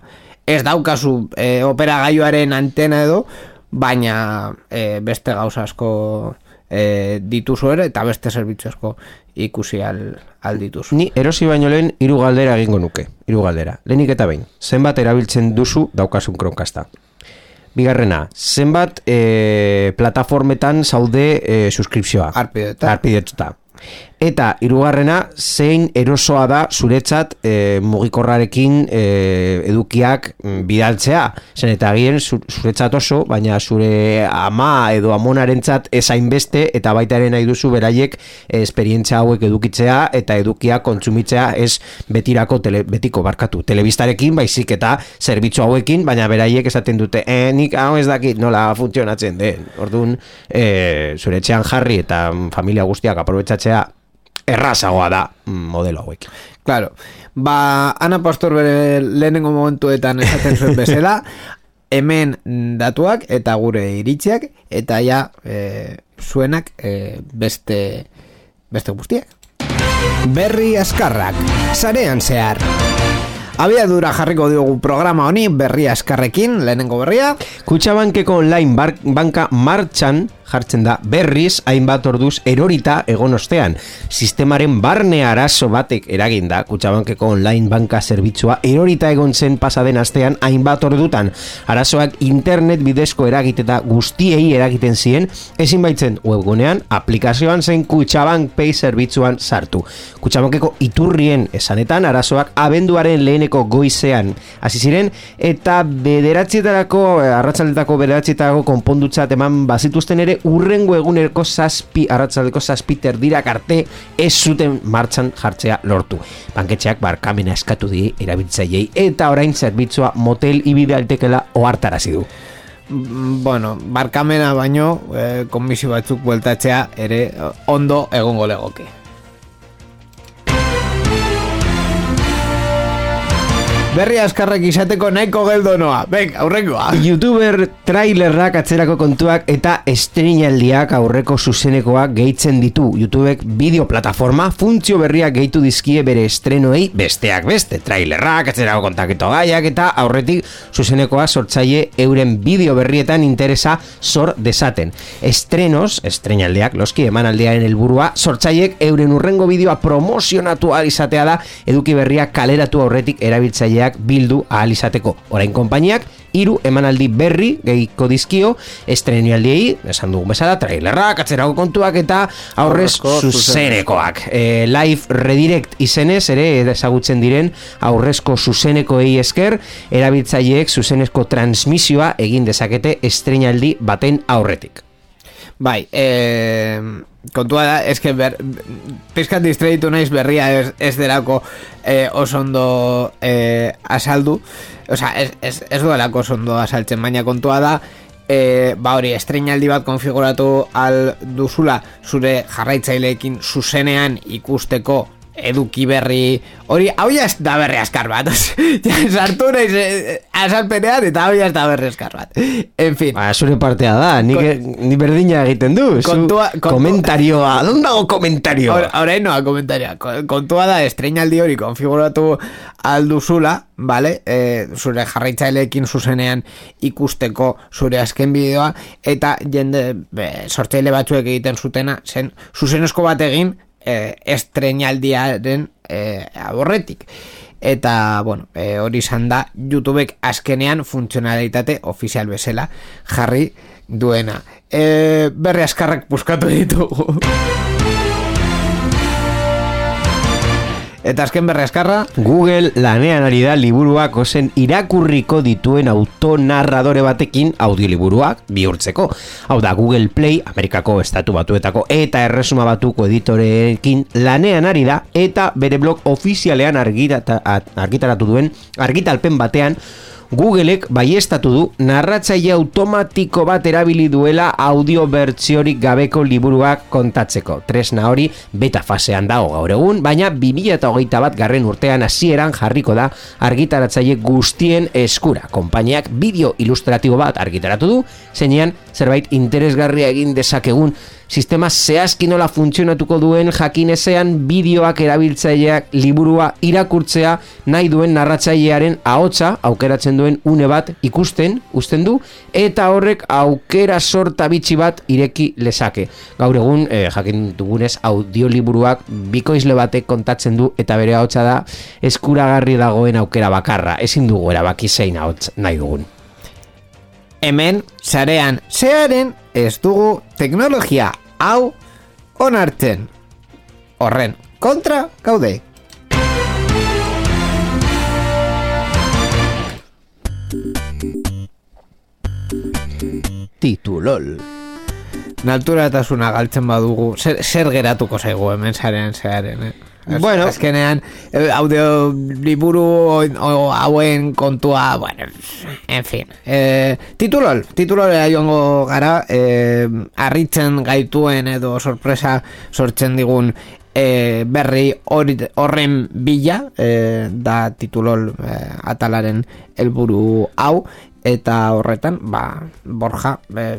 Ez daukazu e, opera gaioaren antena edo baina e, beste gauza asko e, dituzu ere eta beste zerbitzu asko ikusi al, aldituz. Ni erosi baino lehen hiru galdera egingo nuke, hiru galdera. Lehenik eta behin, zenbat erabiltzen duzu daukasun kronkasta. Bigarrena, zenbat e, plataformetan zaude e, suskripzioa? Arpidetuta. Eta hirugarrena zein erosoa da zuretzat e, mugikorrarekin e, edukiak mm, bidaltzea. Zen eta agien zuretzat oso, baina zure ama edo amonarentzat ezain beste eta baita ere nahi duzu beraiek e, esperientzia hauek edukitzea eta edukiak kontsumitzea ez betirako tele, betiko barkatu. Telebistarekin baizik eta zerbitzu hauekin, baina beraiek esaten dute, e, nik hau ez dakit nola funtzionatzen den. Orduan, e, zuretzean jarri eta familia guztiak aprobetsatzea errazagoa da modelo hauek. Claro. Ba, Ana Pastor bere lehenengo momentuetan esaten zuen bezala, hemen datuak eta gure iritziak eta ja e, zuenak e, beste beste guztiak. Berri askarrak, sarean zehar. Abiadura jarriko diogu programa honi berri askarrekin, lehenengo berria. Kutsabankeko online banka martxan jartzen da berriz hainbat orduz erorita egon ostean. Sistemaren barne arazo batek eragin da Kutxabankeko online banka zerbitzua erorita egon zen pasaden astean hainbat ordutan. Arazoak internet bidezko eragiteta guztiei eragiten ziren ezin baitzen webgunean aplikazioan zen Kutxabank Pay zerbitzuan sartu. Kutxabankeko iturrien esanetan arazoak abenduaren leheneko goizean hasi ziren eta bederatzietarako arratzaldetako bederatzietarako konpondutzat eman bazituzten ere urrengo egunerko zazpi arratzaldeko zazpiter dirak arte ez zuten martxan jartzea lortu. Banketxeak barkamena eskatu di erabiltzaiei eta orain zerbitzua motel ibide altekela ohartarazi du. Bueno, barkamena baino, eh, komisio batzuk bueltatzea ere ondo egongo legoke. Berri askarrak izateko nahiko geldo noa. Ben, aurrekoa. Youtuber trailerrak atzerako kontuak eta estrenaldiak aurreko zuzenekoak gehitzen ditu. Youtubek bideo plataforma funtzio berriak gehitu dizkie bere estrenoei besteak beste. Trailerrak atzerako kontaketo gaiak eta aurretik zuzenekoa sortzaile euren bideo berrietan interesa sor desaten. Estrenos, estrenaldiak, loski emanaldiaren helburua sortzaileek euren urrengo bideoa promozionatu izatea da eduki berriak kaleratu aurretik erabiltzaileak bildu ahal izateko. Orain konpainiak hiru emanaldi berri gehiko dizkio estrenialdiei, esan dugun bezala, trailerrak, atzerako kontuak eta aurrez Aurrezko zuzenekoak. E, live redirect izenez ere ezagutzen diren aurrezko zuzenekoei esker erabiltzaileek zuzenezko transmisioa egin dezakete estrenaldi baten aurretik. Bai, eh, kontua da, eske ber, pizkat distraitu naiz berria ez, ez derako eh, oso ondo eh, asaldu, osea, ez, ez, ez duelako oso ondo asaltzen, baina kontua da, eh, ba hori, estreinaldi bat konfiguratu al duzula zure jarraitzaileekin zuzenean ikusteko eduki berri hori, hau ja ez da berri askar bat sartu naiz eh, azalpenean eta hau ja ez da berri askar bat en fin, Ba, zure partea da, ni, ni berdina egiten du. Zu Kontua- kontua- komentarioa, ¿dónde dago komentarioa? Ahora, ahora no, komentaria. Ko- Kontua da, estreinaldi hori konfiguratu alduzula, vale? E, zure jarraitzaileekin zuzenean ikusteko zure azken bideoa, eta jende, be, sortzaile batzuek egiten zutena, zen zuzenezko bat egin e, estreinaldiaren e, aborretik. Eta, bueno, e, hori izan da, YouTubek azkenean funtzionalitate ofizial bezala jarri duena. E, berri askarrak buskatu ditugu. Eta azken berri askarra, Google lanean ari da liburuak ozen irakurriko dituen autonarradore batekin audioliburuak bihurtzeko. Hau da Google Play, Amerikako estatu batuetako eta erresuma batuko editoreekin lanean ari da eta bere blog ofizialean argitaratu duen argitalpen batean Googleek baiestatu du narratzaile automatiko bat erabili duela audio bertsiorik gabeko liburuak kontatzeko. Tresna hori beta fasean dago gaur egun, baina 2008 bat garren urtean hasieran jarriko da argitaratzaile guztien eskura. Konpainiak bideo ilustratibo bat argitaratu du, zeinean zerbait interesgarria egin dezakegun sistema zehazki nola funtzionatuko duen jakinezean bideoak erabiltzaileak liburua irakurtzea nahi duen narratzailearen ahotsa aukeratzen duen une bat ikusten, uzten du, eta horrek aukera sorta bitxi bat ireki lezake. Gaur egun, eh, jakin dugunez, audioliburuak bikoizle batek kontatzen du eta bere ahotsa da eskuragarri dagoen aukera bakarra. Ezin dugu erabaki zein ahots nahi dugun. hemen, sarean, zearen, ez dugu teknologia hau onartzen. Horren, kontra gaude. Titulol. Naturatasuna galtzen badugu, zer, zer geratuko zaigu hemen sarean zearen, eh? Bueno. azkenean, eh, audio liburu o, o hauen kontua, bueno, en fin. Eh, titulol, titulolea joango gara, eh, arritzen gaituen edo sorpresa sortzen digun eh, berri horren bila, eh, da titulol eh, atalaren helburu hau, eta horretan, ba, Borja eh,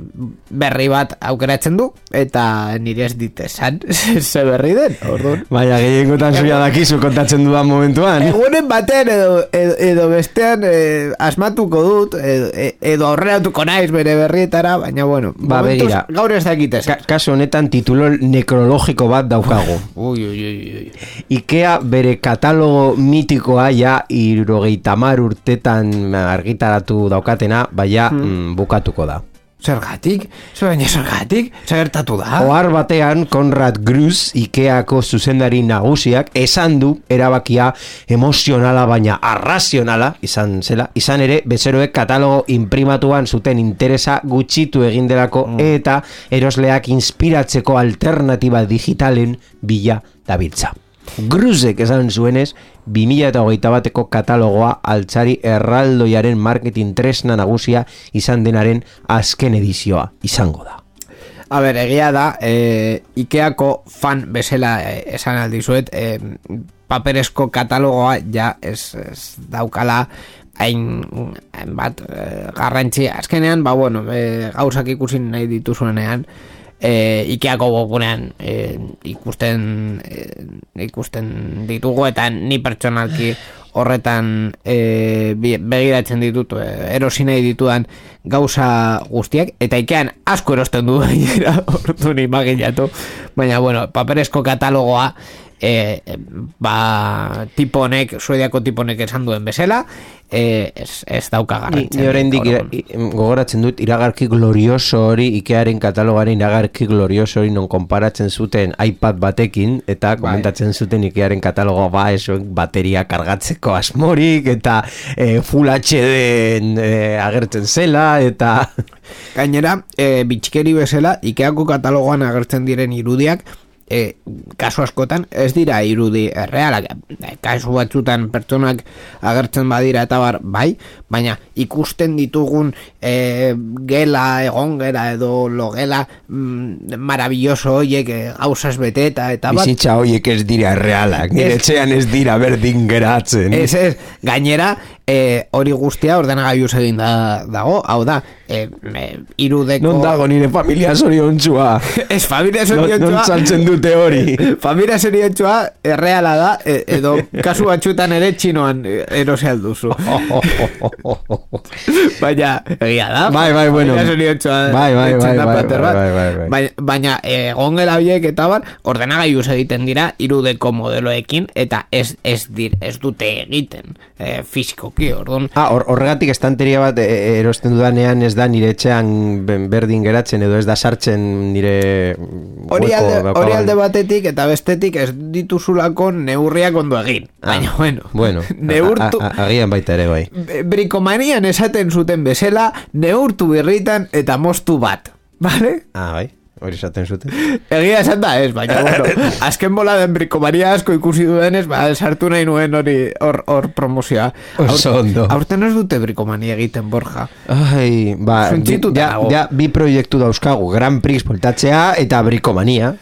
berri bat aukeratzen du, eta nire ez dit esan, ze berri den, orduan. Baina gehiengotan zuia dakizu kontatzen dudan momentuan. Egunen batean edo, edo, edo bestean eh, asmatuko dut edo, e- edo aurreratuko naiz bere berrietara, baina bueno, Ba, momentuz begira. gaur ez dakitez. Ka kasu honetan titulo nekrologiko bat daukagu. Ui, ui, ui. Ikea bere katalogo mitikoa ja irogeita mar urtetan argitaratu daukatena, baina mm, bukatuko da. Zergatik? Zergatik? Zer gertatu da? Ohar batean Konrad Gruz Ikeako zuzendari nagusiak esan du erabakia emozionala baina arrazionala izan zela, izan ere bezeroek katalogo imprimatuan zuten interesa gutxitu egin delako eta erosleak inspiratzeko alternatiba digitalen bila dabiltza. Gruzek esan zuenez, 2008 bateko katalogoa altzari erraldoiaren marketing tresna nagusia izan denaren azken edizioa izango da. A ber, egia da, e, Ikeako fan bezala e, esan aldizuet, e, paperezko katalogoa ja ez, ez daukala hain bat e, garrantzi azkenean ba bueno e, gauzak ikusi nahi dituzuenean e, Ikeako gogunean e, ikusten e, ikusten ditugu eta ni pertsonalki horretan e, begiratzen ditut e, erosi nahi ditudan gauza guztiak eta ikean asko erosten du ordu ni maginatu baina bueno, paperezko katalogoa e, ba, tiponek, suediako tiponek esan duen bezala, e, ez, ez dauka garrantzen. Ni, oraindik gogoratzen dut iragarki glorioso hori, Ikearen katalogaren iragarki glorioso hori non konparatzen zuten iPad batekin, eta bai. komentatzen zuten Ikearen katalogoa ba, esoen bateria kargatzeko asmorik, eta e, Full HD e, agertzen zela, eta... Gainera, e, bitxikeri bezala, Ikeako katalogoan agertzen diren irudiak, e, kasu askotan ez dira irudi errealak e, kasu batzutan pertsonak agertzen badira eta bar bai baina ikusten ditugun e, gela egon gera edo logela mm, maravilloso hoiek e, gauzaz beteta eta bat bizitza hoiek ez dira errealak nire etxean ez dira berdin geratzen. Ez ez. Gainera e, hori guztia ordenagailuz egin da, dago, hau da, e, e, irudeko... Non dago nire familia zoriontsua. Ez familia zoriontsua. Non, non saltzen dute hori. familia zoriontsua erreala da, e, edo kasu batxutan ere txinoan e, erosi alduzu. baina, egia da. Bai, bai, bueno. Familia zoriontsua. Bai, bai, bai bai bai, bai, bai, bai, bai, Baina, egon gela biek eta bar, ordenagailuz egiten dira irudeko modeloekin, eta ez, ez, dir, ez dute egiten e, fisiko toki, orduan. Ah, or, horregatik estanteria bat e, e, erosten dudanean ez da nire etxean berdin geratzen edo ez da sartzen nire hori alde, hori alde batetik eta bestetik ez dituzulako neurriak ondo egin. Ah, Baina, bueno. Bueno, neurtu, agian baita ere bai. Brikomanian esaten zuten bezala, neurtu birritan eta mostu bat. Vale? Ah, bai. Hori esaten zuten. Egia esan da, ez, baina, bueno, azken bola den brikomaria asko ikusi duen ez, ba, sartu nahi nuen hori hor, hor promozioa. Oso ondo. Aurten ez dute brikomania egiten, Borja. Ai, ba, ja, ja, bi proiektu dauzkagu, Grand Prix poltatzea eta brikomania.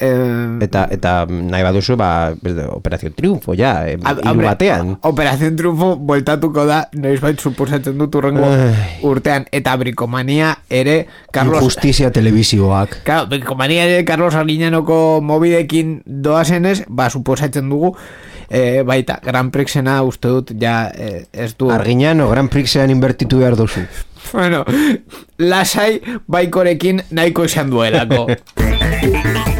Eh, eta eta nahi baduzu ba Operación Triunfo ja eh, batean. Operación Triunfo voltatuko da noiz bait suposatzen dut urrengo urtean. Eta Brikomania ere Carlos Justizia televisioak Claro, Brikomania ere Carlos Arguiñanoko mobidekin doazenez ba suposatzen dugu eh, baita Gran Prixena uste dut ja eh, ez du Arguiñano Gran Prixean invertitu behar duzu. Bueno, lasai baikorekin nahiko esan duelako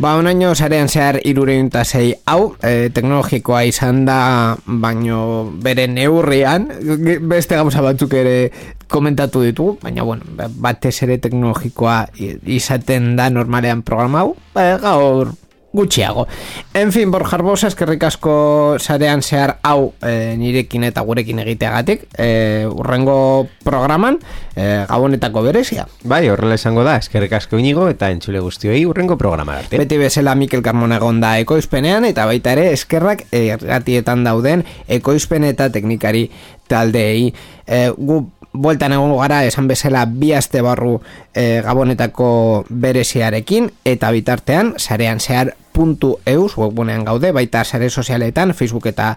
Ba, onaino zarean zehar zei hau, e, teknologikoa izan da, baino bere neurrian, beste gauza batzuk ere komentatu ditu, baina, bueno, batez ere teknologikoa izaten da normalean programau, ba, gaur gutxiago. En fin, Borja Arbosa, eskerrik asko sarean zehar hau e, nirekin eta gurekin egiteagatik, e, urrengo programan, e, gabonetako berezia. Bai, horrela esango da, eskerrik asko inigo eta entzule guztioi urrengo programa arte. Beti bezala Mikel Carmona egonda ekoizpenean eta baita ere eskerrak erratietan dauden ekoizpen eta teknikari taldeei. E, gu bueltan egon gara esan bezala bi aste barru e, gabonetako bereziarekin eta bitartean sarean zehar puntu eus webgunean gaude baita sare sozialetan Facebook eta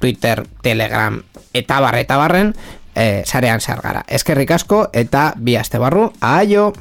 Twitter, Telegram eta barre eta barren e, sarean zehar gara. Eskerrik asko eta bi aste barru aio